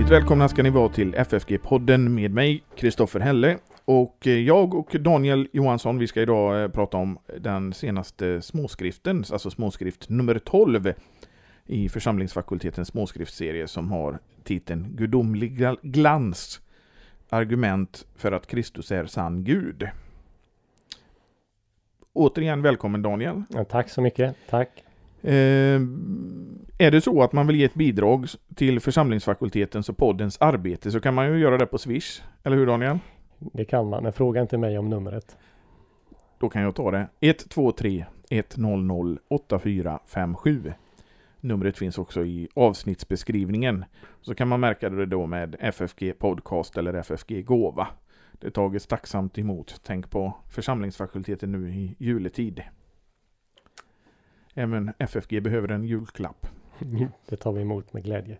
Hjärtligt välkomna ska ni vara till FFG-podden med mig, Kristoffer Helle. Och eh, jag och Daniel Johansson, vi ska idag eh, prata om den senaste småskriften, alltså småskrift nummer 12 i församlingsfakultetens småskriftsserie som har titeln Gudomlig glans, argument för att Kristus är sann Gud. Återigen välkommen Daniel. Ja, tack så mycket, tack. Eh, är det så att man vill ge ett bidrag till församlingsfakultetens och poddens arbete så kan man ju göra det på Swish. Eller hur Daniel? Det kan man, men fråga inte mig om numret. Då kan jag ta det. 123 100 8457. Numret finns också i avsnittsbeskrivningen. Så kan man märka det då med FFG Podcast eller FFG Gåva. Det tages tacksamt emot. Tänk på församlingsfakulteten nu i juletid. Även FFG behöver en julklapp. Det tar vi emot med glädje.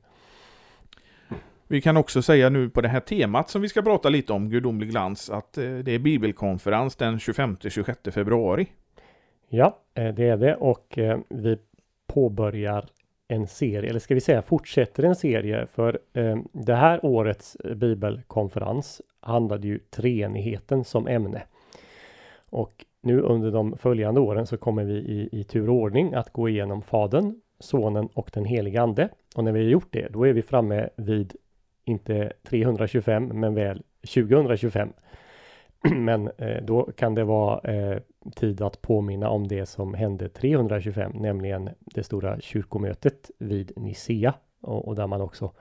Vi kan också säga nu på det här temat som vi ska prata lite om, gudomlig glans, att eh, det är bibelkonferens den 25-26 februari. Ja, eh, det är det och eh, vi påbörjar en serie, eller ska vi säga fortsätter en serie, för det här årets bibelkonferens handlade ju treenigheten som ämne. Och nu under de följande åren så kommer vi i, i tur och ordning att gå igenom Fadern, Sonen och den helige Ande. Och när vi har gjort det, då är vi framme vid inte 325 men väl 2025. Men eh, då kan det vara eh, tid att påminna om det som hände 325, nämligen det stora kyrkomötet vid Nicea och, och där man också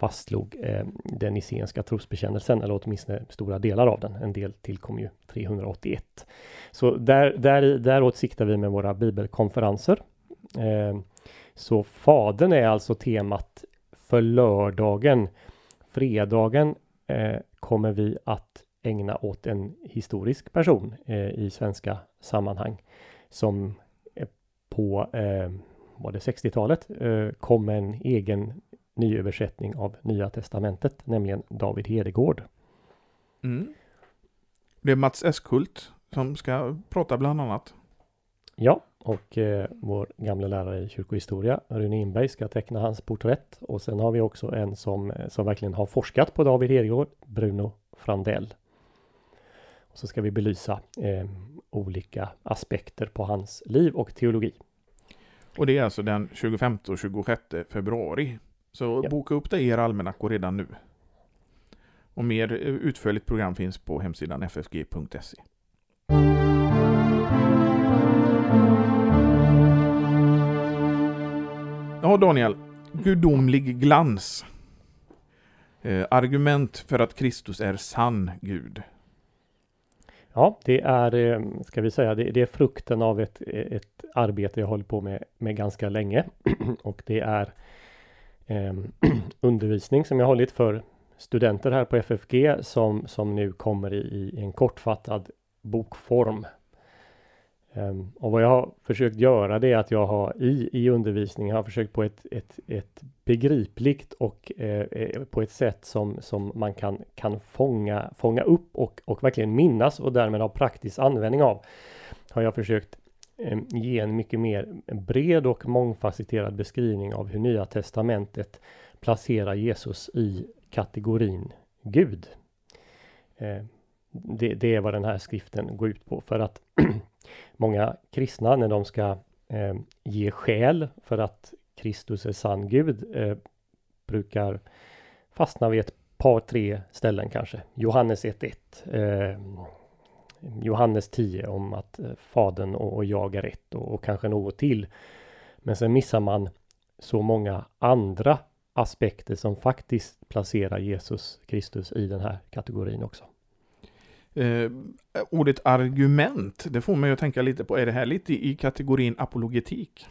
fastslog eh, den nicenska trosbekännelsen, eller åtminstone stora delar av den. En del tillkom ju 381. Så där, där, däråt siktar vi med våra bibelkonferenser. Eh, så Fadern är alltså temat för lördagen. Fredagen eh, kommer vi att ägna åt en historisk person eh, i svenska sammanhang som på eh, var det 60-talet eh, kom en egen nyöversättning av Nya Testamentet, nämligen David Hedegård. Mm. Det är Mats Eskult som ska prata bland annat. Ja, och eh, vår gamla lärare i kyrkohistoria, Rune Inberg, ska teckna hans porträtt. Och sen har vi också en som, eh, som verkligen har forskat på David Hedegård, Bruno Frandell. Och så ska vi belysa eh, olika aspekter på hans liv och teologi. Och det är alltså den 25 och 26 februari. Så ja. boka upp det i er almanackor redan nu. Och mer utförligt program finns på hemsidan ffg.se. Ja, Daniel. Gudomlig glans. Eh, argument för att Kristus är sann Gud. Ja, det är, eh, ska vi säga, det, det, är frukten av ett, ett arbete jag håller på med, med ganska länge. Och det är eh, undervisning som jag hållit för studenter här på FFG som, som nu kommer i, i en kortfattad bokform. Um, och vad jag har försökt göra det är att jag har i, i undervisningen har försökt på ett, ett, ett begripligt och eh, eh, på ett sätt som, som man kan, kan fånga, fånga upp och, och verkligen minnas och därmed ha praktisk användning av. Har jag försökt Eh, ge en mycket mer bred och mångfacetterad beskrivning av hur Nya Testamentet placerar Jesus i kategorin Gud. Eh, det, det, är vad den här skriften går ut på för att många kristna när de ska eh, ge skäl för att Kristus är sann Gud eh, brukar fastna vid ett par tre ställen kanske. Johannes 1.1 Johannes 10 om att eh, Fadern och, och jag är ett och, och kanske något till. Men sen missar man så många andra aspekter som faktiskt placerar Jesus Kristus i den här kategorin också. Eh, ordet argument, det får mig att tänka lite på, är det här lite i kategorin apologetik?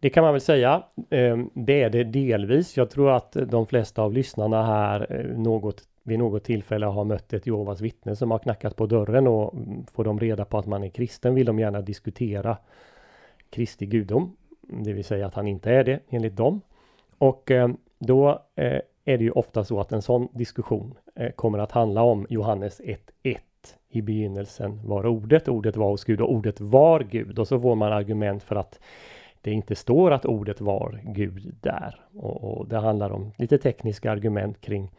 Det kan man väl säga. Eh, det är det delvis. Jag tror att de flesta av lyssnarna här eh, något, vid något tillfälle har mött ett Jehovas vittne som har knackat på dörren och får de reda på att man är kristen vill de gärna diskutera Kristi gudom. Det vill säga att han inte är det enligt dem. Och eh, då eh, är det ju ofta så att en sån diskussion eh, kommer att handla om Johannes 1.1 i begynnelsen var ordet, ordet var hos Gud och ordet var Gud och så får man argument för att det inte står att ordet var Gud där. Och, och det handlar om lite tekniska argument kring,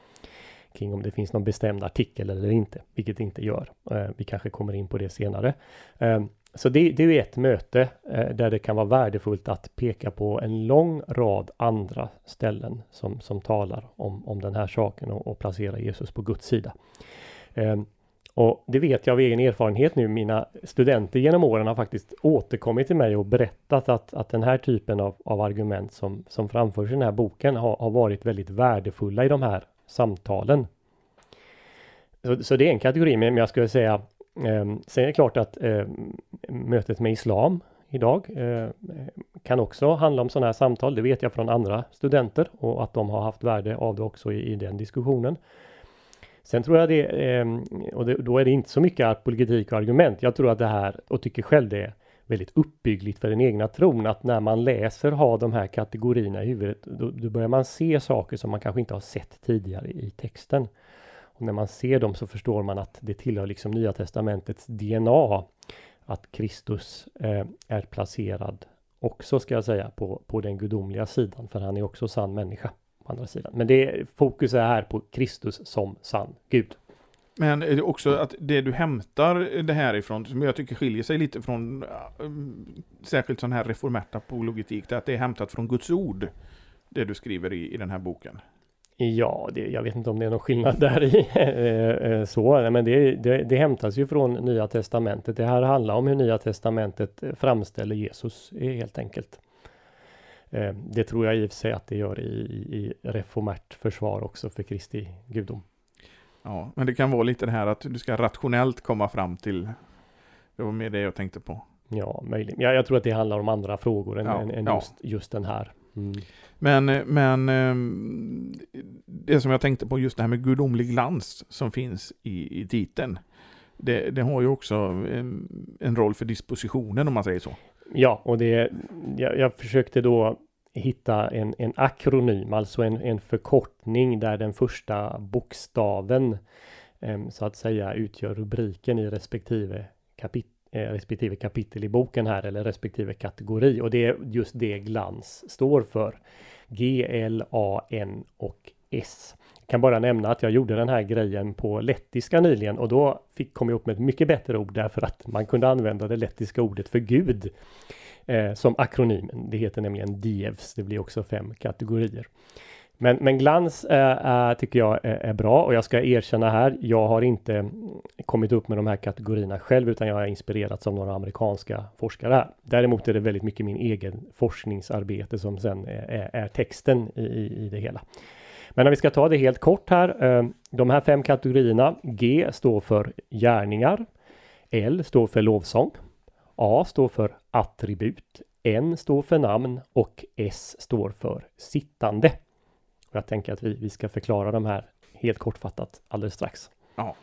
kring om det finns någon bestämd artikel eller inte, vilket det inte gör. Eh, vi kanske kommer in på det senare. Ehm, så det, det, är ett möte eh, där det kan vara värdefullt att peka på en lång rad andra ställen som, som talar om, om den här saken och, och placera Jesus på Guds sida. Ehm, och det vet jag av egen erfarenhet nu. Mina studenter genom åren har faktiskt återkommit till mig och berättat att, att den här typen av, av argument som, som framförs i den här boken har, har varit väldigt värdefulla i de här samtalen. Så, så det är en kategori, men jag skulle säga eh, Sen är det klart att eh, mötet med Islam idag eh, kan också handla om sådana här samtal. Det vet jag från andra studenter och att de har haft värde av det också i, i den diskussionen. Sen tror jag det, eh, och det, då är det inte så mycket apologetik och argument. Jag tror att det här, och tycker själv det är väldigt uppbyggligt för den egna tron, att när man läser, har de här kategorierna i huvudet, då, då börjar man se saker som man kanske inte har sett tidigare i texten. Och när man ser dem så förstår man att det tillhör liksom Nya Testamentets DNA, att Kristus eh, är placerad också, ska jag säga, på, på den gudomliga sidan, för han är också sann människa på andra sidan. Men det fokus är här på Kristus som sann Gud. Men är det också att det du hämtar det här ifrån, som jag tycker skiljer sig lite från eh, särskilt sån här reformert apologetik, det är att det är hämtat från Guds ord, det du skriver i, i den här boken? Ja, det, jag vet inte om det är någon skillnad där i eh, eh, så, men det, det, det hämtas ju från Nya Testamentet. Det här handlar om hur Nya Testamentet framställer Jesus helt enkelt. Det tror jag i och för sig att det gör i, i reformärt försvar också för Kristi gudom. Ja, men det kan vara lite det här att du ska rationellt komma fram till. Det var mer det jag tänkte på. Ja, möjligen. Ja, jag tror att det handlar om andra frågor än, ja, än, ja. just, just den här. Mm. Men, men ehm, det som jag tänkte på, just det här med gudomlig glans som finns i, i titeln. Det, det har ju också en, en roll för dispositionen om man säger så. Ja, och det, jag, jag försökte då hitta en, en akronym, alltså en, en förkortning där den första bokstaven ehm, så att säga utgör rubriken i respektive, kapit eh, respektive kapitel i boken här eller respektive kategori och det är just det glans står för. G, L, A, N och S. Jag kan bara nämna att jag gjorde den här grejen på lettiska nyligen och då fick, kom jag upp med ett mycket bättre ord därför att man kunde använda det lettiska ordet för Gud eh, som akronymen. Det heter nämligen DIEVS. Det blir också fem kategorier. Men, men glans äh, tycker jag är, är, bra och jag ska erkänna här, jag har inte mm, kommit upp med de här kategorierna själv utan jag har inspirerats av några amerikanska forskare här. Däremot är det väldigt mycket min egen forskningsarbete som sen är, är texten i, i, det hela. Men om vi ska ta det helt kort här. Äh, de här fem kategorierna. G står för gärningar. L står för lovsång. A står för attribut. N står för namn och S står för sittande. Och jag tänker att vi, vi ska förklara de här helt kortfattat alldeles strax. Ja.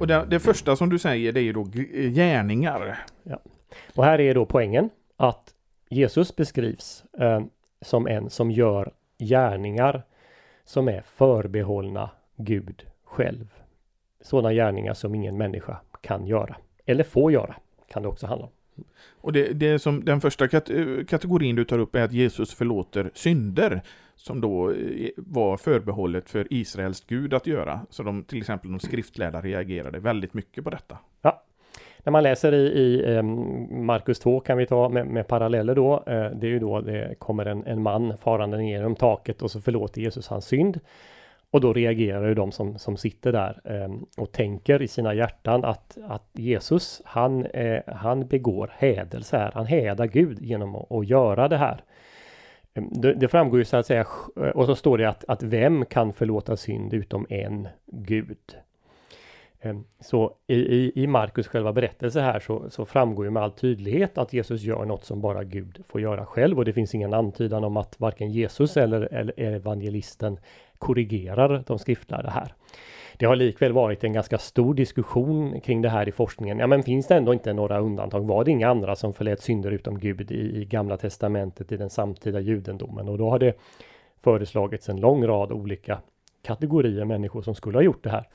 Och det, det, första som du säger det är ju då gärningar. Ja. Och här är då poängen att Jesus beskrivs eh, som en som gör gärningar som är förbehållna Gud själv. Sådana gärningar som ingen människa kan göra. Eller får göra, kan det också handla om. Och det, det som den första kat kategorin du tar upp är att Jesus förlåter synder som då eh, var förbehållet för Israels Gud att göra. Så de, till exempel de skriftlärda reagerade väldigt mycket på detta. Ja, när man läser i, i um, Markus 2 kan vi ta med, med paralleller då. Uh, det är ju då det kommer en, en man farande ner genom taket och så förlåter Jesus hans synd. Och då reagerar ju de som, som sitter där eh, och tänker i sina hjärtan att, att Jesus, han, eh, han begår hädelse här. Han hädar Gud genom att, att göra det här. Ehm, det, det, framgår ju så att säga, eh, och så står det att, att vem kan förlåta synd utom en Gud? Ehm, så i, i, i Markus själva berättelse här så, så framgår ju med all tydlighet att Jesus gör något som bara Gud får göra själv och det finns ingen antydan om att varken Jesus eller, eller evangelisten korrigerar de skriftlärda här. Det har likväl varit en ganska stor diskussion kring det här i forskningen. Ja, men finns det ändå inte några undantag? Var det inga andra som förlät synder utom Gud i, i Gamla Testamentet i den samtida judendomen? Och då har det föreslagits en lång rad olika kategorier människor som skulle ha gjort det här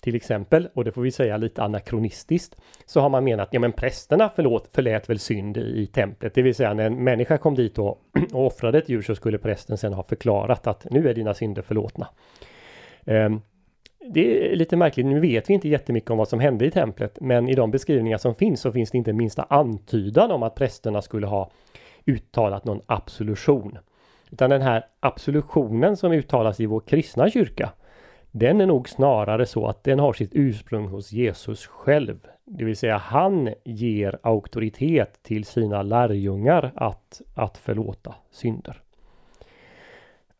till exempel, och det får vi säga lite anakronistiskt, så har man menat, ja men prästerna förlåt, förlät väl synd i, i templet, det vill säga när en människa kom dit och, och offrade ett djur så skulle prästen sen ha förklarat att nu är dina synder förlåtna. Um, det är lite märkligt, nu vet vi inte jättemycket om vad som hände i templet, men i de beskrivningar som finns så finns det inte minsta antydan om att prästerna skulle ha uttalat någon absolution. Utan den här absolutionen som uttalas i vår kristna kyrka, den är nog snarare så att den har sitt ursprung hos Jesus själv. Det vill säga han ger auktoritet till sina lärjungar att, att förlåta synder.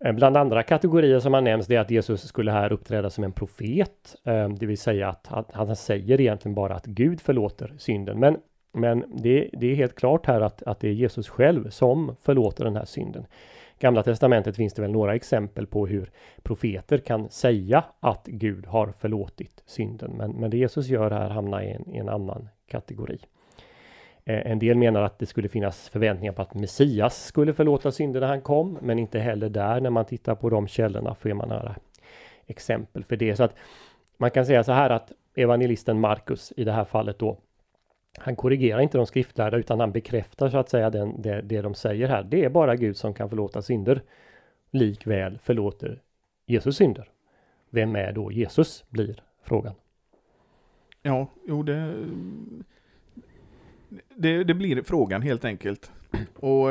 Eh, bland andra kategorier som har nämnts är att Jesus skulle här uppträda som en profet. Eh, det vill säga att han säger egentligen bara att Gud förlåter synden. Men, men det, det är helt klart här att, att det är Jesus själv som förlåter den här synden. Gamla testamentet finns det väl några exempel på hur profeter kan säga att Gud har förlåtit synden. Men, men det Jesus gör här hamnar i en, i en annan kategori. Eh, en del menar att det skulle finnas förväntningar på att Messias skulle förlåta synder när han kom, men inte heller där när man tittar på de källorna får man några exempel för det. Så att man kan säga så här att evangelisten Markus i det här fallet då han korrigerar inte de skriftlärda utan han bekräftar så att säga den, det, det de säger här. Det är bara Gud som kan förlåta synder. Likväl förlåter Jesus synder. Vem är då Jesus? blir frågan. Ja, jo det, det, det blir frågan helt enkelt. Och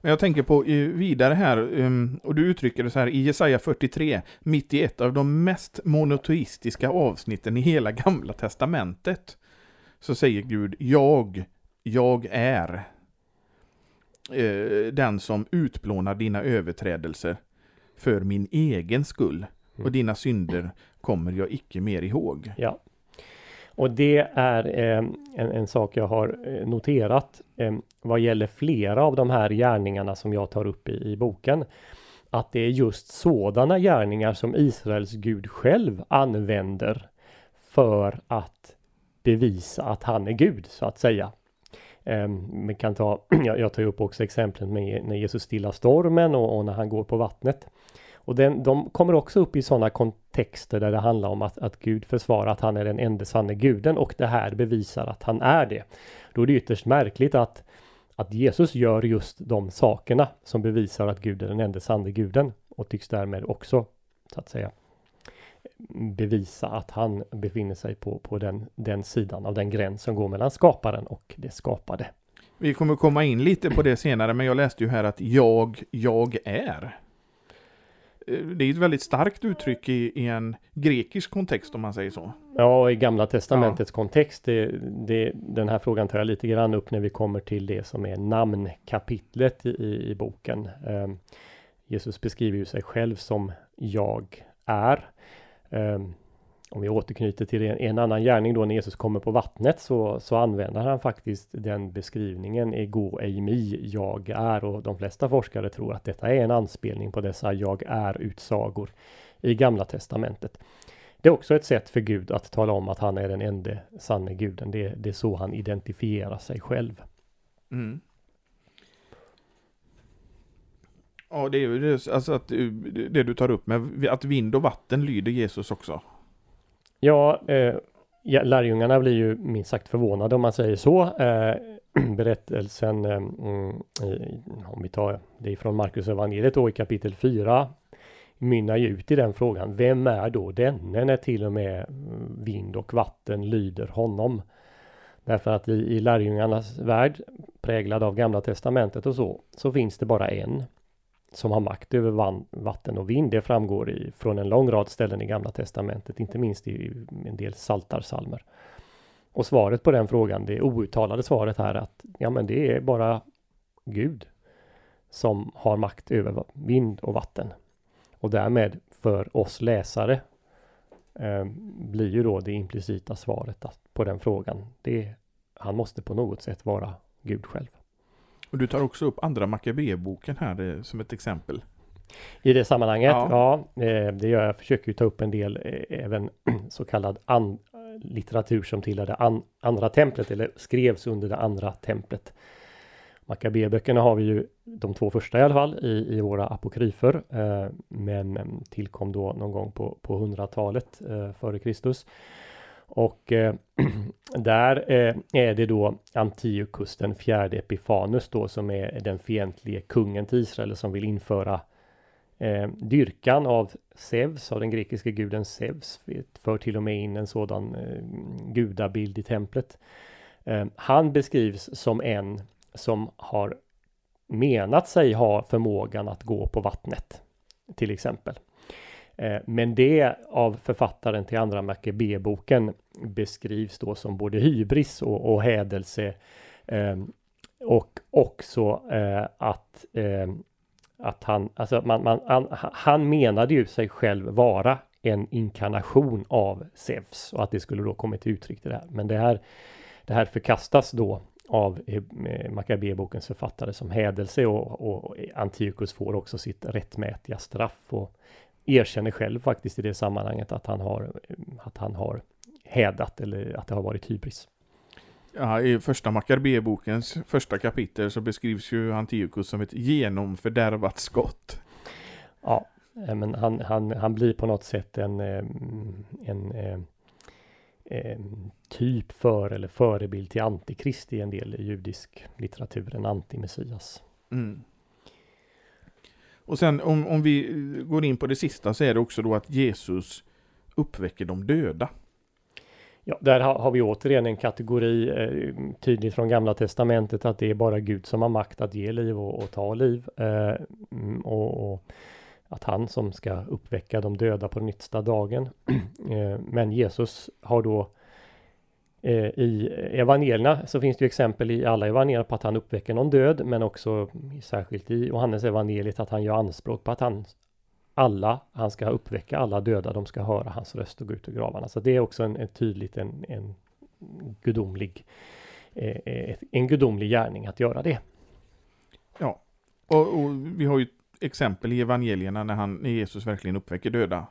men jag tänker på eh, vidare här, ehm, och du uttrycker det så här i Jesaja 43, mitt i ett av de mest monoteistiska avsnitten i hela gamla testamentet så säger Gud, jag, jag är eh, den som utplånar dina överträdelser för min egen skull. Och mm. dina synder kommer jag icke mer ihåg. Ja. Och det är eh, en, en, sak jag har eh, noterat eh, vad gäller flera av de här gärningarna som jag tar upp i, i boken. Att det är just sådana gärningar som Israels Gud själv använder för att bevisa att han är Gud så att säga. Um, kan ta, jag, tar upp också exemplet med när Jesus stillar stormen och, och, när han går på vattnet. Och den, de kommer också upp i sådana kontexter där det handlar om att, att Gud försvarar att han är den enda sanne guden och det här bevisar att han är det. Då är det ytterst märkligt att, att Jesus gör just de sakerna som bevisar att Gud är den enda sanne guden och tycks därmed också så att säga bevisa att han befinner sig på, på den, den sidan av den gräns som går mellan skaparen och det skapade. Vi kommer komma in lite på det senare, men jag läste ju här att jag, jag är. Eh, det är ett väldigt starkt uttryck i, i en grekisk kontext om man säger så. Ja, i Gamla Testamentets ja. kontext. Det, det, den här frågan tar jag lite grann upp när vi kommer till det som är namnkapitlet i, i boken. Um, Jesus beskriver ju sig själv som jag är. Um, om vi återknyter till en, en, annan gärning då när Jesus kommer på vattnet så, så använder han faktiskt den beskrivningen ego eimi, jag är och de flesta forskare tror att detta är en anspelning på dessa jag är utsagor i Gamla Testamentet. Det är också ett sätt för Gud att tala om att han är den enda sanne guden. Det, det är så han identifierar sig själv. Mm. Ja, det är ju det, alltså att, eh, det du tar upp med att vind och vatten lyder Jesus också. Ja, eh, lärjungarna blir ju minst sagt förvånade om man säger så. Eh, berättelsen, eh, mm, eh, om vi tar det från Markus evangeliet då i kapitel 4, mynnar ju ut i den frågan. Vem är då denne när till och med mm, vind och vatten lyder honom? Därför att i, i lärjungarnas värld, präglad av gamla testamentet och så, så finns det bara en som har makt över vatten och vind. Det framgår i, från en lång rad ställen i Gamla Testamentet, inte minst i en del saltarsalmer. Och svaret på den frågan, det outtalade svaret här att ja men det är bara Gud som har makt över vind och vatten. Och därmed för oss läsare eh, blir ju då det implicita svaret på den frågan. Det, han måste på något sätt vara Gud själv. Och du tar också upp andra Maccabeboken här eh, som ett exempel. I det sammanhanget? Ja, ja eh, det gör jag. Jag försöker ta upp en del eh, även så kallad an, litteratur som tillhörde an, andra templet eller skrevs under det andra templet. Makabeböckerna har vi ju de två första i alla fall i, i våra apokryfer. Eh, men tillkom då någon gång på, på 100-talet eh, före Kristus. Och eh, där eh, är det då Antiochus den fjärde Epifanus då som är den fientlige kungen till Israel som vill införa eh, dyrkan av Zeus, av den grekiska guden Zeus. För till och med in en sådan eh, gudabild i templet. Eh, han beskrivs som en som har menat sig ha förmågan att gå på vattnet. Till exempel. Eh, men det av författaren till andra Maccabee-boken beskrivs då som både hybris och, och hädelse. Eh, och också eh, att, ehm, att han, alltså man, man, han, han menade ju sig själv vara en inkarnation av Zeus och att det skulle då komma till uttryck det här. Men det här, det här förkastas då av eh, Makabebokens författare som hädelse och, och Antiochus får också sitt rättmätiga straff och erkänner själv faktiskt i det sammanhanget att han har, att han har hädat eller att det har varit hybris. Ja, I första Makarbebokens första kapitel så beskrivs ju Antiochus som ett genomfördärvat skott. Ja, eh, men han, han, han blir på något sätt en, en, en typ för eller förebild till antikrist i en del judisk litteratur, en antimessias. Mm. Och sen om, om vi går in på det sista så är det också då att Jesus uppväcker de döda. Ja, där har, vi återigen en kategori eh, tydligt från Gamla Testamentet att det är bara Gud som har makt att ge liv och, och ta liv. Eh, mm, och, och, att han som ska uppväcka de döda på den yttersta dagen. eh, men Jesus har då Eh, Eh, I evangelierna så finns det ju exempel i alla evangelier på att han uppväcker någon död, men också särskilt i Johannes evangeliet att han gör anspråk på att han alla, han ska uppväcka alla döda, de ska höra hans röst och gå ut ur gravarna. Så det är också en, en tydligt en, en gudomlig eh, eh en gudomlig gärning att göra det. Ja, och, och, vi har ju exempel i evangelierna när, han, när Jesus verkligen uppväcker döda.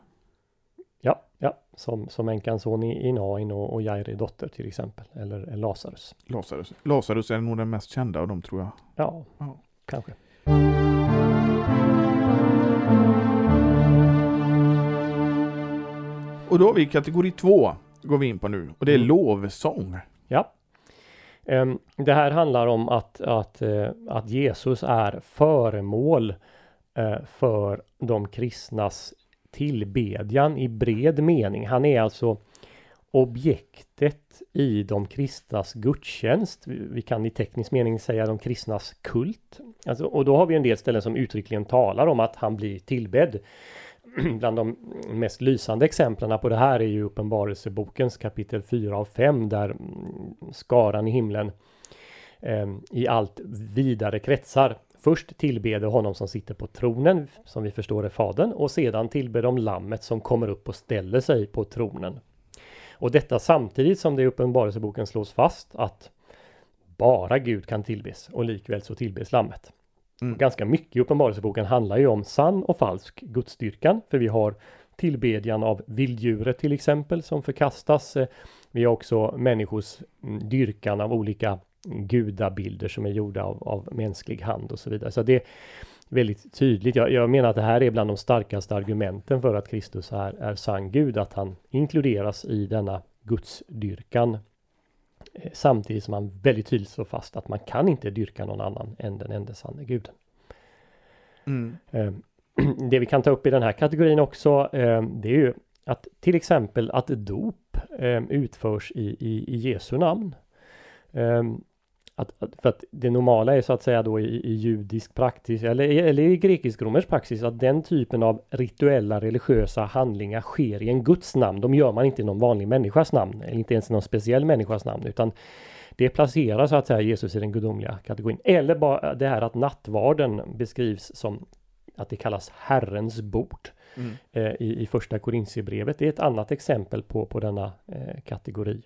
Ja, ja, som, som änkans son i, i Nain och, och Jairi dotter till exempel, eller Lazarus. Lazarus. Lazarus är nog den mest kända av dem tror jag. Ja, ja. kanske. Och då har vi kategori två, går vi in på nu, och det är mm. lovsång. Ja. Um, det här handlar om att, att, uh, att Jesus är föremål uh, för de kristnas tillbedjan i bred mening. Han är alltså objektet i de kristnas gudstjänst. Vi kan i teknisk mening säga de kristnas kult. Alltså, och då har vi en del ställen som uttryckligen talar om att han blir tillbedd. Bland de mest lysande exemplen på det här är ju Uppenbarelsebokens kapitel 4 av 5 där mm, skaran i himlen eh, i allt vidare kretsar Först tillbeder honom som sitter på tronen, som vi förstår är Fadern, och sedan tillber de lammet som kommer upp och ställer sig på tronen. Och detta samtidigt som det i Uppenbarelseboken slås fast att bara Gud kan tillbes och likväl så tillbes lammet. Mm. Ganska mycket i Uppenbarelseboken handlar ju om sann och falsk gudsdyrkan, för vi har tillbedjan av vilddjuret till exempel som förkastas. Vi har också människors mm, dyrkan av olika gudabilder som är gjorda av, av mänsklig hand och så vidare. Så det är väldigt tydligt. Jag, jag, menar att det här är bland de starkaste argumenten för att Kristus är, är sann Gud, att han inkluderas i denna gudsdyrkan. Eh, samtidigt som han väldigt tydligt slår fast att man kan inte dyrka någon annan än den enda sanne guden. Mm. Eh, det vi kan ta upp i den här kategorin också, eh, det är ju att till exempel att dop utförs i, i, i Jesu namn. Att, för att det normala är så att säga då i, i judisk praxis eller, eller i grekisk-romersk praxis att den typen av rituella religiösa handlingar sker i en Guds namn. De gör man inte i någon vanlig människas namn eller inte ens i någon speciell människas namn utan det placerar så att säga Jesus i den gudomliga kategorin. Eller bara det här att nattvarden beskrivs som att det kallas Herrens bord mm. eh, i, i första Korintierbrevet. Det är ett annat exempel på, på denna eh, kategori.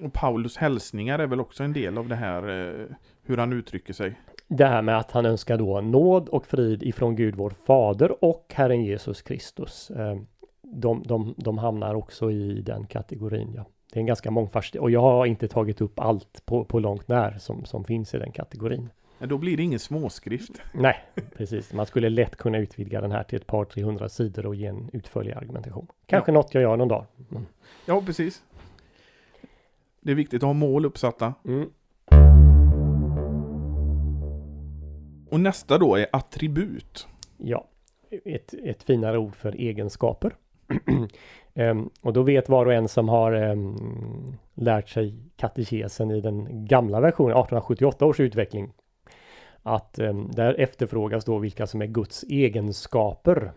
Och Paulus hälsningar är väl också en del av det här, eh, hur han uttrycker sig. Det här med att han önskar då nåd och frid ifrån Gud vår Fader och Herren Jesus Kristus. Eh, de, de, de hamnar också i den kategorin. Ja. Det är en ganska mångfast och jag har inte tagit upp allt på, på långt när som, som finns i den kategorin. Men då blir det ingen småskrift. Nej, precis. Man skulle lätt kunna utvidga den här till ett par 300 sidor och ge en utförlig argumentation. Kanske ja. något jag gör någon dag. Mm. Ja, precis. Det är viktigt att ha mål uppsatta. Mm. Och nästa då är attribut. Ja, ett, ett finare ord för egenskaper. um, och då vet var och en som har um, lärt sig katekesen i den gamla versionen, 1878 års utveckling, att um, där efterfrågas då vilka som är Guds egenskaper.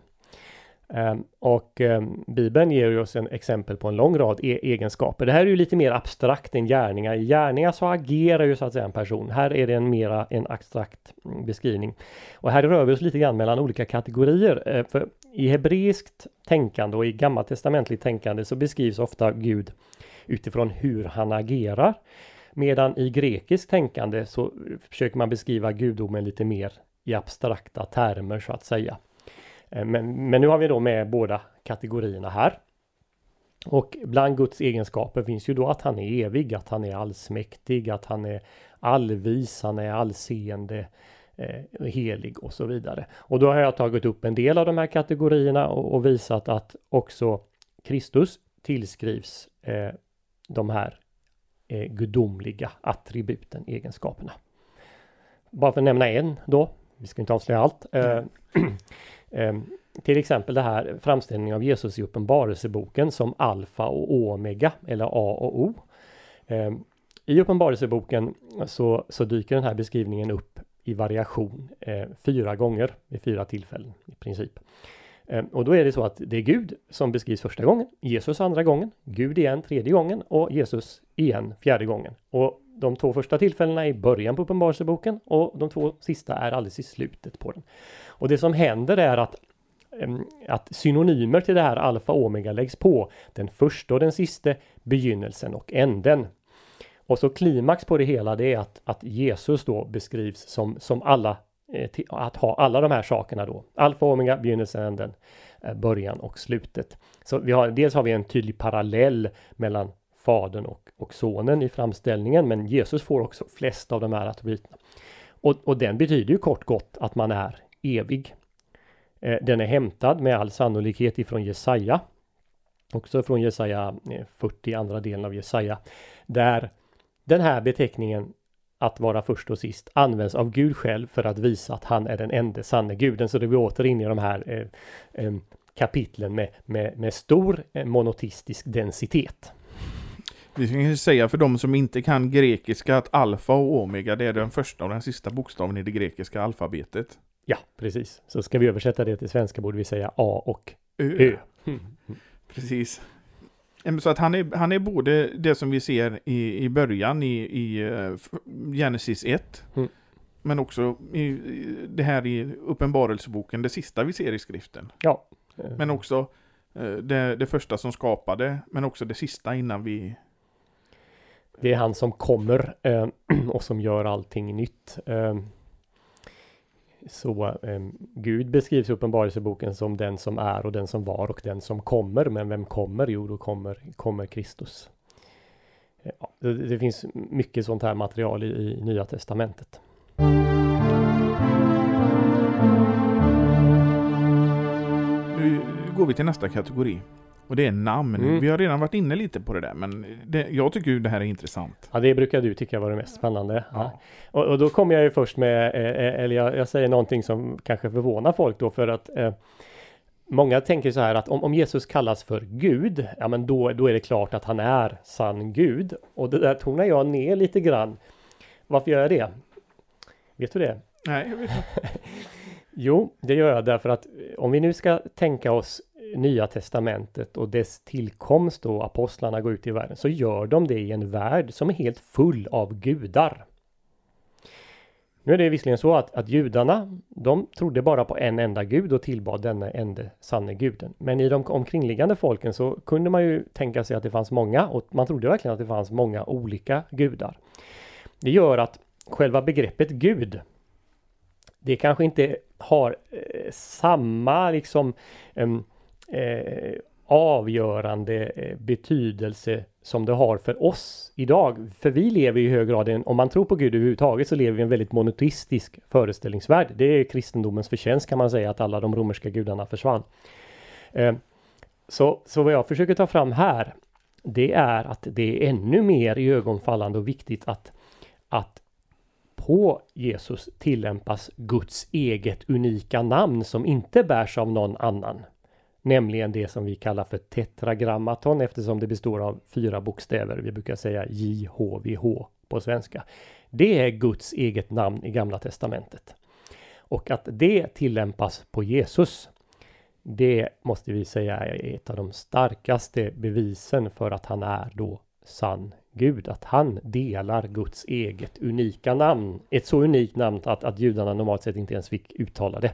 Ehm, och ehm, Bibeln ger oss en exempel på en lång rad e egenskaper. Det här är ju lite mer abstrakt än gärningar. I gärningar så agerar ju så att säga en person. Här är det en mera en abstrakt mm, beskrivning. Och här rör vi oss lite grann mellan olika kategorier. Ehm, för I hebreiskt tänkande och i gammaltestamentligt tänkande så beskrivs ofta Gud utifrån hur han agerar. Medan i grekiskt tänkande så försöker man beskriva gudomen lite mer i abstrakta termer så att säga. Eh, men, men nu har vi då med båda kategorierna här. Och bland Guds egenskaper finns ju då att han är evig, att han är allsmäktig, att han är allvis, han är allseende, eh, helig och så vidare. Och då har jag tagit upp en del av de här kategorierna och, och visat att också Kristus tillskrivs eh, de här eh, gudomliga attributen, egenskaperna. Bara för att nämna en då, vi ska inte avslöja allt. Eh, Eh, till exempel det här framställningen av Jesus i Uppenbarelseboken som alfa och omega eller A och O. Eh, I Uppenbarelseboken så, så dyker den här beskrivningen upp i variation eh, fyra gånger vid fyra tillfällen i princip. Eh, och då är det så att det är Gud som beskrivs första gången, Jesus andra gången, Gud igen tredje gången och Jesus igen fjärde gången. Och de två första tillfällena i början på Uppenbarelseboken och de två sista är alldeles i slutet på den. Och det som händer är att att synonymer till det här alfa och omega läggs på. Den första och den sista, begynnelsen och änden. Och så klimax på det hela det är att, att Jesus då beskrivs som, som alla, eh, till, att ha alla de här sakerna då. Alfa och omega, begynnelsen, änden, eh, början och slutet. Så vi har, dels har vi en tydlig parallell mellan Fadern och, och Sonen i framställningen, men Jesus får också flest av de här attributen. Och, och den betyder ju kort gott att man är evig. Eh, den är hämtad med all sannolikhet ifrån Jesaja. Också från Jesaja eh, 40, andra delen av Jesaja. Där den här beteckningen att vara först och sist används av Gud själv för att visa att han är den enda sanne guden. Så det är vi åter inne i de här eh, eh, kapitlen med, med, med stor eh, monotistisk densitet. Vi kan säga för de som inte kan grekiska att alfa och omega det är den första och den sista bokstaven i det grekiska alfabetet. Ja, precis. Så ska vi översätta det till svenska borde vi säga A och Ö. Ö. Mm. Precis. Så att han är, han är både det som vi ser i, i början i, i uh, Genesis 1. Mm. Men också i, det här i Uppenbarelseboken, det sista vi ser i skriften. Ja. Men också uh, det, det första som skapade, men också det sista innan vi det är han som kommer eh, och som gör allting nytt. Eh, så eh, Gud beskrivs i Uppenbarelseboken som den som är och den som var och den som kommer. Men vem kommer? Jo, då kommer, kommer Kristus. Eh, ja, det, det, finns mycket sånt här material i, i Nya Testamentet. Nu går vi till nästa kategori. Och det är namn. Mm. Vi har redan varit inne lite på det där, men det, jag tycker ju det här är intressant. Ja, det brukar du tycka var det mest spännande. Ja. Och, och, då kommer jag ju först med, eh, eh, eller jag, jag, säger någonting som kanske förvånar folk då, för att eh, Många tänker så här att om, om, Jesus kallas för Gud, ja men då, då är det klart att han är sann Gud. Och det där tonar jag ner lite grann. Varför gör jag det? Vet du det? Nej, jag vet inte. jo, det gör jag därför att om vi nu ska tänka oss Nya Testamentet och dess tillkomst och apostlarna går ut i världen så gör de det i en värld som är helt full av gudar. Nu är det visserligen så att, att judarna, de trodde bara på en enda gud och tillbad denna enda sanne guden. Men i de omkringliggande folken så kunde man ju tänka sig att det fanns många och man trodde verkligen att det fanns många olika gudar. Det gör att själva begreppet gud det kanske inte har eh, samma liksom eh, eh, avgörande eh, betydelse som det har för oss idag. För vi lever i hög grad, en, om man tror på Gud överhuvudtaget, så lever vi i en väldigt monoteistisk föreställningsvärld. Det är kristendomens förtjänst kan man säga att alla de romerska gudarna försvann. Eh, så, så vad jag försöker ta fram här, det är att det är ännu mer ögonfallande och viktigt att, att på Jesus tillämpas Guds eget unika namn som inte bärs av någon annan. Nämligen det som vi kallar för tetragrammaton eftersom det består av fyra bokstäver. Vi brukar säga JHVH på svenska. Det är Guds eget namn i Gamla Testamentet. Och att det tillämpas på Jesus det måste vi säga är ett av de starkaste bevisen för att han är då sann Gud. Att han delar Guds eget unika namn. Ett så unikt namn att, att judarna normalt sett inte ens fick uttala det.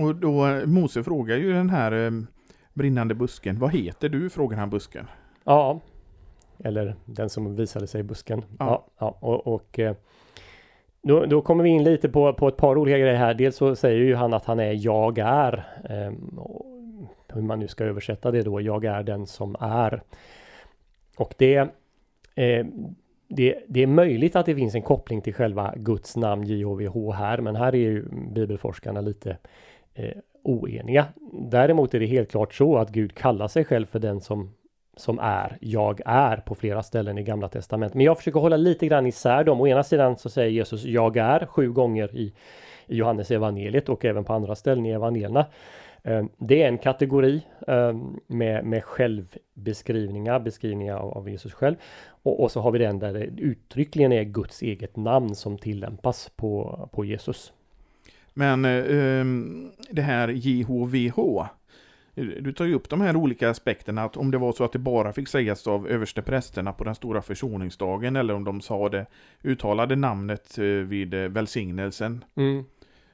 Och då Mose frågar ju den här eh, brinnande busken. Vad heter du? frågar han busken. Ja, eller den som visade sig i busken. Ja, ja, ja och, och eh, då, då, kommer vi in lite på, på ett par olika grejer här. Dels så säger ju han att han är jag är. Eh, hur man nu ska översätta det då. Jag är den som är. Och det, eh, det, det, är möjligt att det finns en koppling till själva Guds namn JHVH här. Men här är ju bibelforskarna lite eh, oeniga. Däremot är det helt klart så att Gud kallar sig själv för den som som är jag är på flera ställen i Gamla Testamentet. Men jag försöker hålla lite grann isär dem. Å ena sidan så säger Jesus jag är sju gånger i, i Johannes evangeliet och även på andra ställen i evangelierna. Eh, det är en kategori eh, med, med självbeskrivningar, beskrivningar av, av Jesus själv. Och, och, så har vi den där det uttryckligen är Guds eget namn som tillämpas på, på Jesus. Men eh, det här JHVH, du tar ju upp de här olika aspekterna, att om det var så att det bara fick sägas av översteprästerna på den stora försoningsdagen, eller om de sa det, uttalade namnet eh, vid eh, välsignelsen. Mm.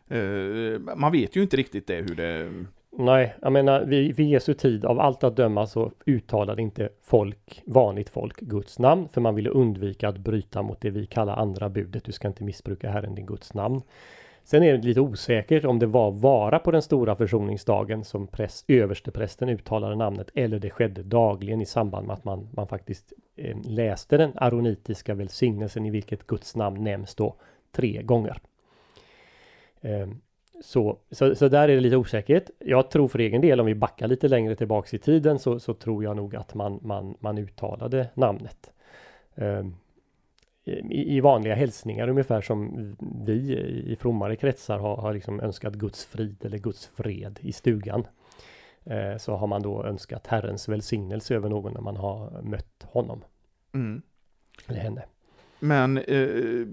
Eh, man vet ju inte riktigt det, hur det... Nej, jag menar vid, vid Jesu tid, av allt att döma så uttalade inte folk, vanligt folk, Guds namn, för man ville undvika att bryta mot det vi kallar andra budet, du ska inte missbruka Herren din Guds namn. Sen är det lite osäkert om det var vara på den stora försoningsdagen som präst, översteprästen uttalade namnet eller det skedde dagligen i samband med att man, man faktiskt eh, läste den aronitiska välsignelsen i vilket Guds namn nämns då tre gånger. Eh, så, så, så, där är det lite osäkerhet. Jag tror för egen del om vi backar lite längre tillbaks i tiden så, så tror jag nog att man, man, man uttalade namnet. Eh, i, i, vanliga hälsningar ungefär som vi i frommare kretsar har, har liksom önskat Guds frid eller Guds fred i stugan. Eh, så har man då önskat Herrens välsignelse över någon när man har mött honom. Mm. Eller henne. Men eh,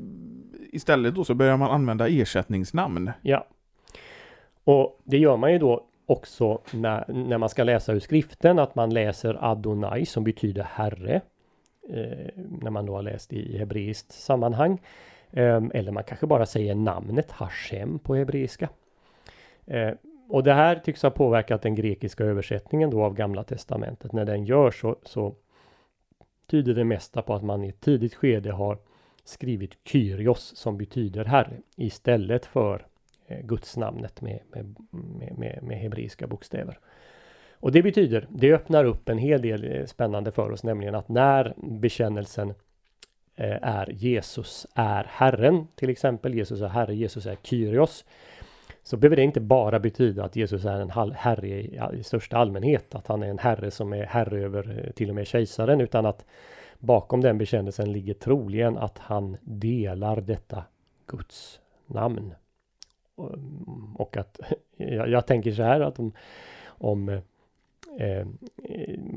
istället då så börjar man använda ersättningsnamn. Ja. Och det gör man ju då också när, när man ska läsa ur skriften att man läser Adonai som betyder Herre eh, Eh, när man då har läst i hebreiskt sammanhang. Ehm, eller man kanske bara säger namnet Hashem på hebreiska. Eh, och det här tycks ha påverkat den grekiska översättningen då av Gamla Testamentet. När den görs så, så tyder det mesta på att man i ett tidigt skede har skrivit Kyrios som betyder Herre istället för eh, gudsnamnet med, med, med, med, hebreiska bokstäver. Och det betyder, det öppnar upp en hel del eh, spännande för oss, nämligen att när bekännelsen eh, är Jesus är Herren, till exempel Jesus är Herre, Jesus är Kyrios, så behöver det inte bara betyda att Jesus är en herre i, största allmänhet, att han är en herre som är herre över eh, till och med kejsaren, utan att bakom den bekännelsen ligger troligen att han delar detta Guds namn. Och att jag, jag tänker så här att om, om eh,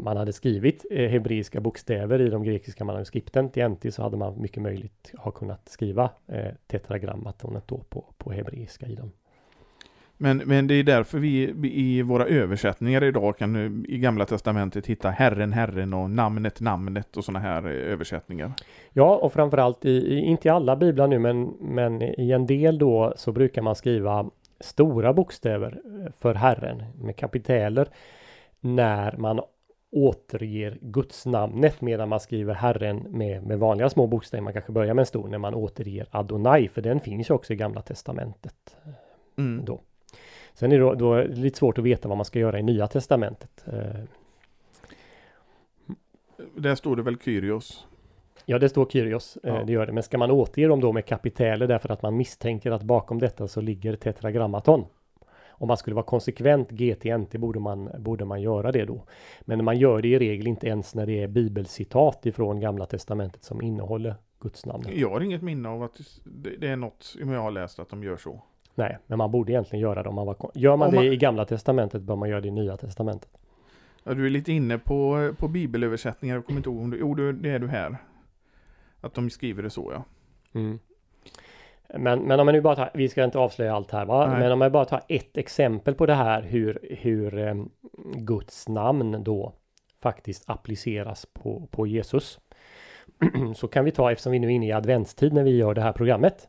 man hade skrivit eh, hebreiska bokstäver i de grekiska manuskripten till NT så hade man mycket möjligt ha kunnat skriva eh, tetragrammatonet då på, på hebreiska i dem. Men, men det är därför vi i våra översättningar idag kan i Gamla Testamentet hitta Herren, Herren och namnet, namnet och sådana här eh, översättningar. Ja, och framförallt i, i, inte i alla biblar nu, men, men i en del då så brukar man skriva stora bokstäver eh, för Herren med kapiteler när man återger Guds namnet medan man skriver Herren med, med vanliga små bokstäver. Man kanske börjar med en stor när man återger Adonai, för den finns ju också i Gamla Testamentet. Mm. Då. Sen är det då, då lite svårt att veta vad man ska göra i Nya Testamentet. Eh, Där står det väl Kyrios? Ja, det står Kyrios, eh, Ja. det gör det. Men ska man återge dem då med kapiteler därför att man misstänker att bakom detta så ligger tetragrammaton. Om man skulle vara konsekvent GTNT borde man, borde man göra det då. Men man gör det i regel inte ens när det är bibelcitat ifrån Gamla Testamentet som innehåller Guds namn. Jag har inget minne av att det är något jag har läst att de gör så. Nej, men man borde egentligen göra det om man var Gör man Om det man- i Gamla Testamentet bör man göra det i Nya Testamentet. Ja, du är lite inne på, på bibelöversättningar, jag kommer inte ihåg om du, jo det är du här. Att de skriver det så ja. Mm. Men, men om man nu bara tar, vi ska inte avslöja allt här va? Nej. Men om jag bara tar ett exempel på det här hur, hur eh, Guds namn då faktiskt appliceras på, på Jesus. Så kan vi ta, eftersom vi nu är inne i adventstid när vi gör det här programmet.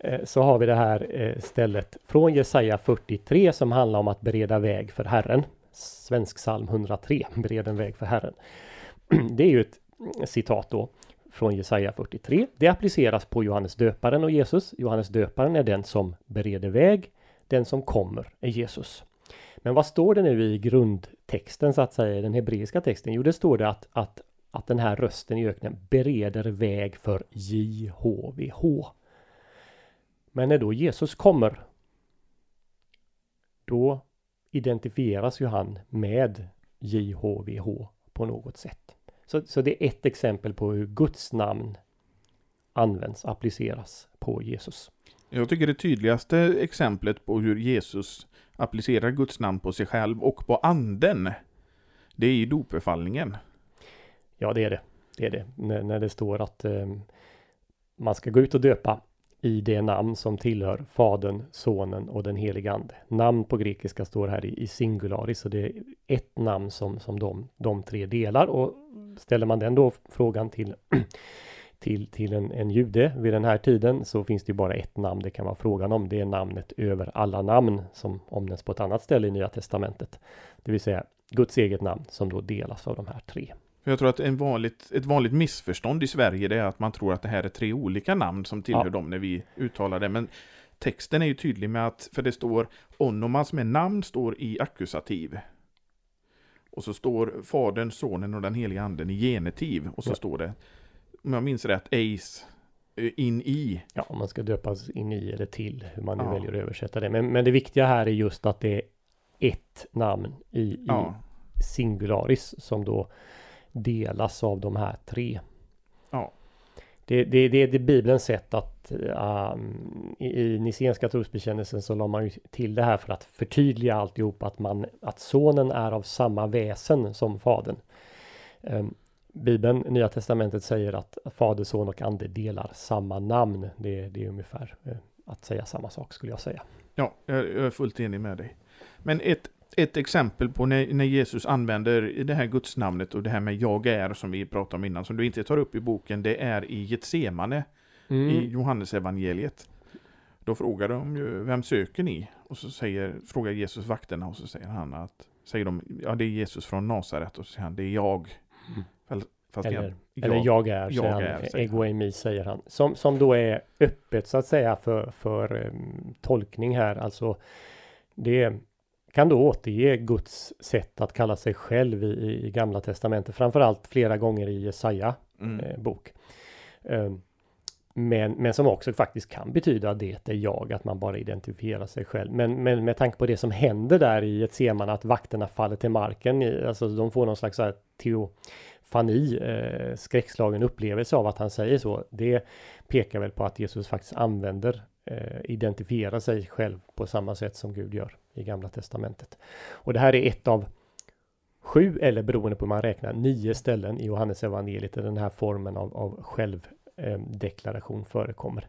eh, Så har vi det här eh, stället från Jesaja 43 som handlar om att bereda väg för Herren. Svensk psalm 103, bered en väg för Herren. Det är ju ett citat då från Jesaja 43. Det appliceras på Johannes döparen och Jesus. Johannes döparen är den som bereder väg. Den som kommer är Jesus. Men vad står det nu i grundtexten så att säga, den hebreiska texten? Jo, det står det att, att, att den här rösten i öknen bereder väg för JHVH. Men när då Jesus kommer, då identifieras ju han med JHVH på något sätt. Så, så det är ett exempel på hur Guds namn används, appliceras på Jesus. Jag tycker det tydligaste exemplet på hur Jesus applicerar Guds namn på sig själv och på anden, det är i dopbefallningen. Ja, det är det. Det är det. När, när det står att eh, man ska gå ut och döpa i det namn som tillhör Fadern, Sonen och den helige Ande. Namn på grekiska står här i, i singularis, så det är ett namn som, som de, de tre delar. Och ställer man den då frågan till, till, till en, en jude vid den här tiden så finns det ju bara ett namn det kan vara frågan om. Det är namnet över alla namn som omnämns på ett annat ställe i Nya Testamentet. Det vill säga Guds eget namn som då delas av de här tre. För jag tror att en vanligt, ett vanligt missförstånd i Sverige det är att man tror att det här är tre olika namn som tillhör Ja. dem när vi uttalar det. Men texten är ju tydlig med att, för det står onomas med namn står i ackusativ. Och så står Fadern, Sonen och den heliga anden i genitiv. Och så Ja. står det, om jag minns rätt, eis eh, in i. Ja, om man ska döpas in i eller till, hur man nu Ja. väljer att översätta det. Men, men det viktiga här är just att det är ett namn i, i singularis som då delas av de här tre. Ja. Det, det, det är det Bibelns sätt att um, i, i Nicenska trosbekännelsen så la man ju till det här för att förtydliga alltihop att man att sonen är av samma väsen som fadern. Um, Bibeln, Nya Testamentet säger att Fader, Son och Ande delar samma namn. Det, det är ungefär eh, att säga samma sak skulle jag säga. ja jag, jag är fullt enig med dig. Men ett, ett exempel på när, när Jesus använder det här gudsnamnet och det här med jag är som vi pratade om innan, som du inte tar upp i boken, det är i Getsemane i Johannesevangeliet. Då frågar de ju, vem söker ni? Och så säger, frågar Jesus vakterna och så säger han att, säger de, ja det är Jesus från Nasaret och så säger han, det är jag. Mm. Fast- Eller, jag, eller jag är, jag säger han. är, Ego säger han. Som, som då är öppet så att säga för, för um, tolkning här. Alltså det kan då återge Guds sätt att kalla sig själv i, i, i Gamla Testamentet. Framförallt flera gånger i Jesaja mm, eh, bok. Um, men, men som också faktiskt kan betyda det är jag, att man bara identifierar sig själv. Men, men med tanke på det som händer där i ett seman att vakterna faller till marken, i- alltså de får någon slags så här teofani, eh, skräckslagen upplevelse av att han säger så. Det pekar väl på att Jesus faktiskt använder, eh, identifierar sig själv på samma sätt som Gud gör i Gamla Testamentet. Och det här är ett av sju, eller beroende på hur man räknar, nio ställen i Johannes evangeliet där den här formen av, av självdeklaration förekommer.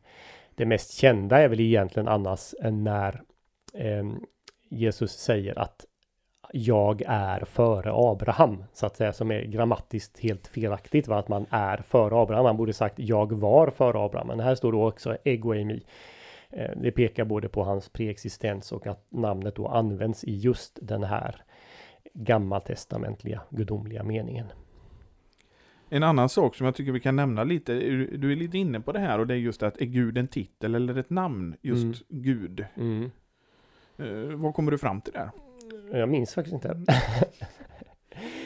Det mest kända är väl egentligen annars när eh, Jesus säger att jag är före Abraham, så att säga, som är grammatiskt helt felaktigt, va? att man är före Abraham. Man borde sagt jag var före Abraham, men här står då också egoemi. Eh, Det pekar både på hans preexistens och att namnet då används i just den här gammaltestamentliga gudomliga meningen. En annan sak som jag tycker vi kan nämna lite, du är lite inne på det här och det är just att är Gud en titel eller ett namn? Just Mm. Gud. Eh, vad kommer du fram till där? Jag minns faktiskt inte.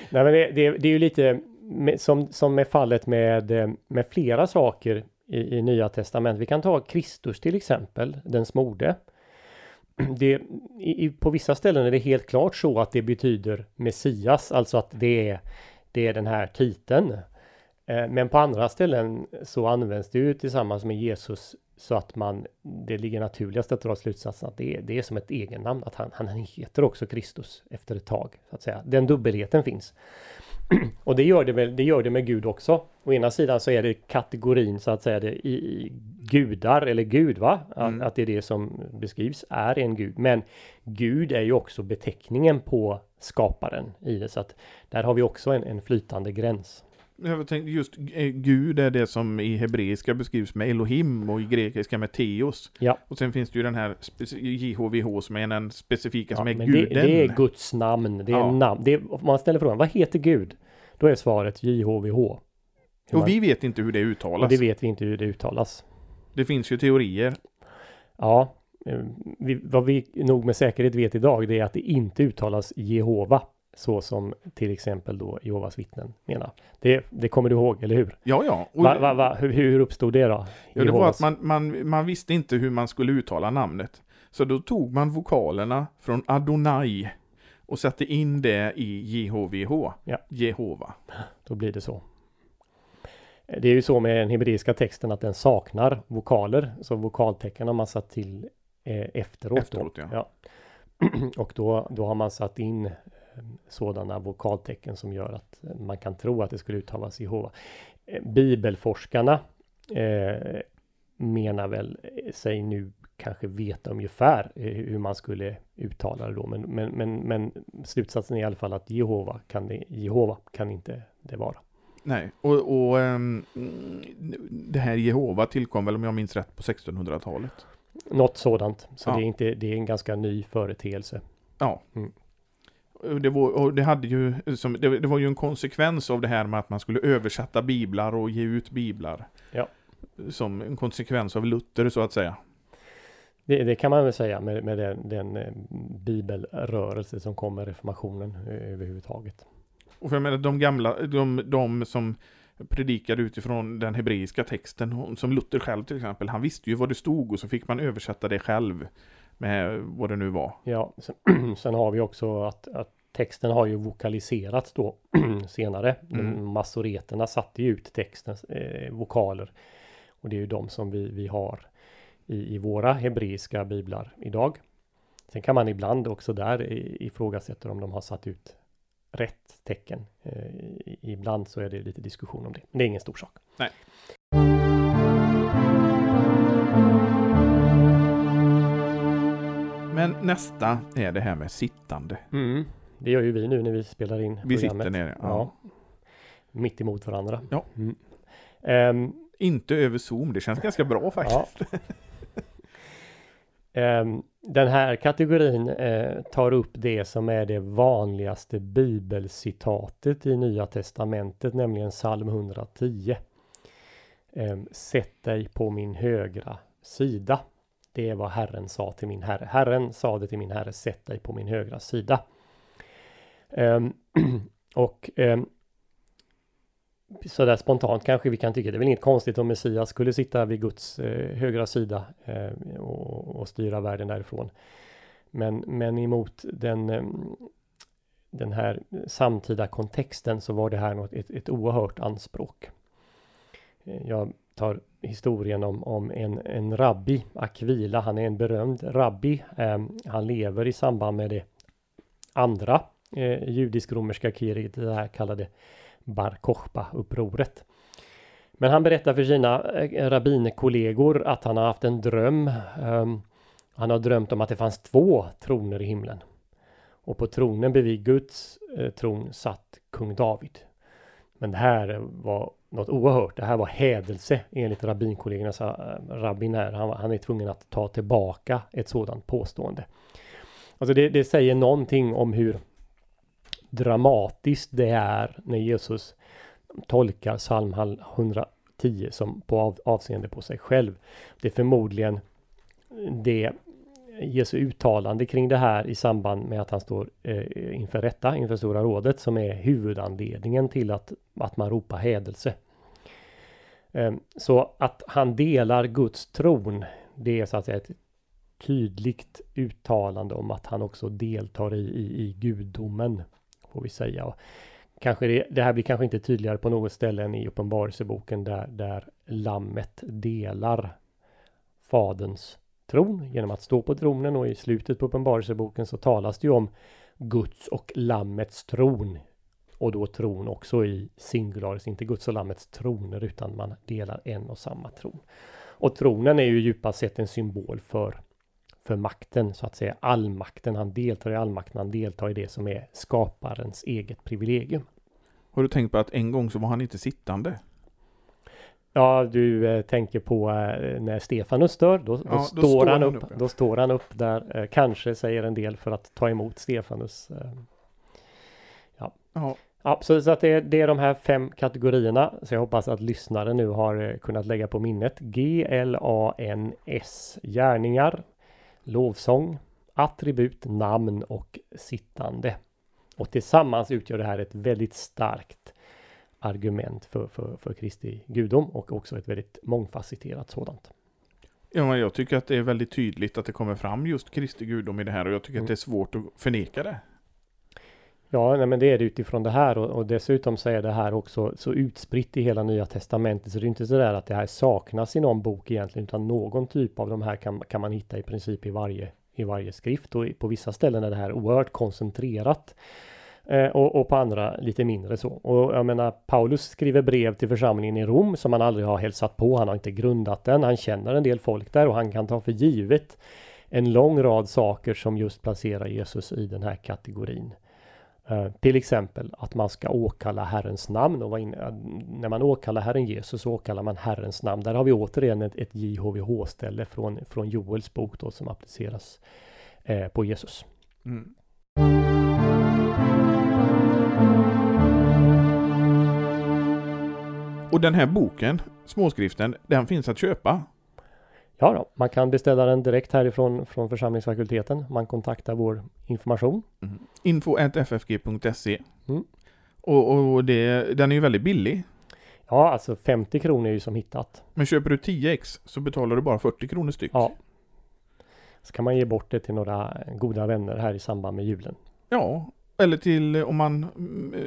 Nej, men det, det, det, är ju lite med, som, som med fallet med, eh, med flera saker i, i Nya Testament. Vi kan ta Kristus till exempel, den smorde. Det, i, på vissa ställen är det helt klart så att det betyder Messias, alltså att det är, det är den här titeln. Eh, men på andra ställen så används det ju tillsammans med Jesus så att man, det ligger naturligast att dra slutsatsen att det är, det är som ett egennamn, att han, han heter också Kristus efter ett tag, så att säga. Den dubbelheten finns. och det gör det väl, det gör det med Gud också. Å ena sidan så är det kategorin så att säga det i, i gudar eller Gud va? Att, mm. att det är det som beskrivs är en Gud. Men Gud är ju också beteckningen på skaparen i det. Så att där har vi också en, en flytande gräns. Jag tänkte just eh, Gud är det som i hebreiska beskrivs med Elohim och i grekiska med Teos. Ja. Och sen finns det ju den här JHVH som är den specifika ja, som är guden. Det, det, är Guds namn. Det är ja. namn. Det är, om man ställer frågan, vad heter Gud? Då är svaret JHVH. Och man, vi vet inte hur det uttalas. Och det vet vi inte hur det uttalas. Det finns ju teorier. Ja, eh, vi, vad vi nog med säkerhet vet idag det är att det inte uttalas Jehova. Så som till exempel då Jehovas vittnen menar. Det, det kommer du ihåg, eller hur? Ja, ja. Och va, va, va, hur, hur uppstod det då? Ja, det var att man, man, man visste inte hur man skulle uttala namnet. Så då tog man vokalerna från Adonai och satte in det i JHVH, ja. Jehova. Då blir det så. Det är ju så med den hebreiska texten att den saknar vokaler, så vokaltecken har man satt till eh, efteråt. Efteråt, ja. ja. och då, då har man satt in sådana vokaltecken som gör att man kan tro att det skulle uttalas Jehova. Eh, bibelforskarna eh, menar väl sig nu kanske veta ungefär eh, hur man skulle uttala det då. Men, men, men, men slutsatsen är i alla fall att Jehova kan, det, Jehova kan inte det vara. Nej, och, och um, det här Jehova tillkom väl om jag minns rätt på 1600-talet? Något sådant. Så ja. det, är inte, det är en ganska ny företeelse. Ja. Mm. Det var, det, hade ju, som, det, det, var ju en konsekvens av det här med att man skulle översätta biblar och ge ut biblar. Ja. Som en konsekvens av Luther så att säga. Det, det kan man väl säga med, med den, den eh, bibelrörelse som kom med reformationen eh, överhuvudtaget. Och för jag menar de gamla, de, de som predikade utifrån den hebreiska texten, som Luther själv till exempel, han visste ju vad det stod och så fick man översätta det själv med vad det nu var. Ja, sen, sen har vi också att, att texten har ju vokaliserats då senare. Mm. Massoreterna satte ju ut textens eh, vokaler. Och det är ju de som vi, vi har i, i våra hebreiska biblar idag. Sen kan man ibland också där ifrågasätta om de har satt ut rätt tecken. Eh, ibland så är det lite diskussion om det. Men det är ingen stor sak. Nej. Men nästa är det här med sittande. Mm. Det gör ju vi nu när vi spelar in Vi programmet. sitter ner, ja. ja. Mitt emot varandra. Ja. Mm. Um, Inte över Zoom, det känns ganska bra faktiskt. Um, den här kategorin uh, tar upp det som är det vanligaste bibelcitatet i Nya Testamentet, nämligen psalm 110. Um, ehm, Sätt dig på min högra sida. Det är vad Herren sa till min Herre. Herren sade till min Herre, sätt dig på min högra sida. Um, och um, sådär spontant kanske vi kan tycka det är väl inget konstigt om Messias skulle sitta vid Guds eh, högra sida eh, och, och, styra världen därifrån. Men, men emot den, eh, den här samtida kontexten så var det här något, ett, ett oerhört anspråk. Eh, jag tar historien om, om en, en rabbi, Akvila. Han är en berömd rabbi. Eh, han lever i samband med det andra eh, judisk-romerska kriget, det här kallade Bar Kochba-upproret. Men han berättar för sina eh, rabbinkollegor att han har haft en dröm. Um, han har drömt om att det fanns två troner i himlen. Och på tronen bredvid Guds eh, tron satt kung David. Men det här var något oerhört. Det här var hädelse enligt rabbinkollegorna. Äh, rabbin här, han, han, är tvungen att ta tillbaka ett sådant påstående. Alltså det, det säger någonting om hur dramatiskt det är när Jesus tolkar psalm 110 som på av, avseende på sig själv. Det är förmodligen det Jesu uttalande kring det här i samband med att han står eh, inför rätta, inför Stora rådet, som är huvudanledningen till att, att man ropar hädelse. Eh, så att han delar Guds tron, det är så att säga ett tydligt uttalande om att han också deltar i, i, i gudomen, får vi säga. Och kanske det, det, här blir kanske inte tydligare på något ställe än i Uppenbarelseboken där, där lammet delar Faderns tron genom att stå på tronen och i slutet på Uppenbarelseboken så talas det ju om Guds och Lammets tron. Och då tron också i singularis, inte Guds och Lammets troner utan man delar en och samma tron. Och tronen är ju djupast sett en symbol för för makten så att säga allmakten. Han deltar i allmakten, han deltar i det som är skaparens eget privilegium. Har du tänkt på att en gång så var han inte sittande? Ja, du eh, tänker på eh, när Stefanus dör, då, då, ja, står, står han upp, upp ja. då står han upp där, eh, kanske säger en del för att ta emot Stefanus. Eh, ja. ja. Ja, så, så att det, det, är de här fem kategorierna. Så jag hoppas att lyssnare nu har eh, kunnat lägga på minnet. G, L, A, N, S. Gärningar, lovsång, attribut, namn och sittande. Och tillsammans utgör det här ett väldigt starkt argument för, för, för Kristi gudom och också ett väldigt mångfacetterat sådant. Ja, men jag tycker att det är väldigt tydligt att det kommer fram just Kristi gudom i det här och jag tycker mm. att det är svårt att förneka det. Ja, nej, men det är det utifrån det här och, och, dessutom så är det här också så utspritt i hela Nya Testamentet så det är inte så där att det här saknas i någon bok egentligen utan någon typ av de här kan, kan man hitta i princip i varje, i varje skrift och på vissa ställen är det här oerhört koncentrerat. Eh, och, och, på andra lite mindre så. Och jag menar Paulus skriver brev till församlingen i Rom som han aldrig har hälsat på. Han har inte grundat den. Han känner en del folk där och han kan ta för givet en lång rad saker som just placerar Jesus i den här kategorin. Uh, till exempel att man ska åkalla Herrens namn och inne, eh, när man åkallar Herren Jesus så åkallar man Herrens namn. Där har vi återigen ett, ett JHVH-ställe från, från Joels bok då som appliceras uh, på Jesus. Mm. Och den här boken, småskriften, den finns att köpa? Ja, då, man kan beställa den direkt härifrån från församlingsfakulteten. Man kontaktar vår information. Mm. Info.ffg.se mm. Och, och det, den är ju väldigt billig. Ja, alltså 50 kronor är ju som hittat. Men köper du 10 ex så betalar du bara 40 kronor styck. Ja. Så kan man ge bort det till några goda vänner här i samband med julen. Ja, eller till om man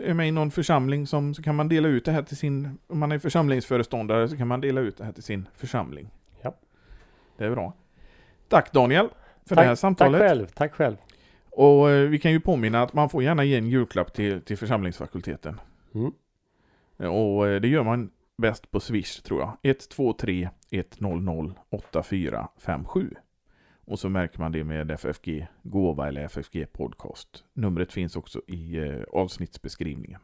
är med i någon församling som, så kan man dela ut det här till sin, om man är församlingsföreståndare så kan man dela ut det här till sin församling. Ja. Det är bra. Tack Daniel för tack, det här samtalet. Tack själv, tack själv. Och eh, vi kan ju påminna att man får gärna ge en julklapp till, till församlingsfakulteten. Mm. Och eh, det gör man bäst på Swish tror jag. 123 100 8457. Och så märker man det med FFG Gåva eller FFG Podcast. Numret finns också i eh, avsnittsbeskrivningen.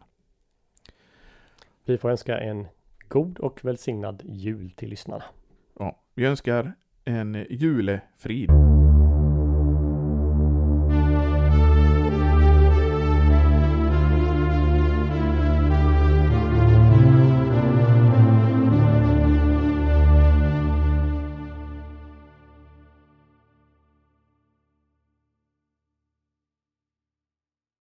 Vi får önska en god och välsignad jul till lyssnarna. Ja, vi önskar en julefrid.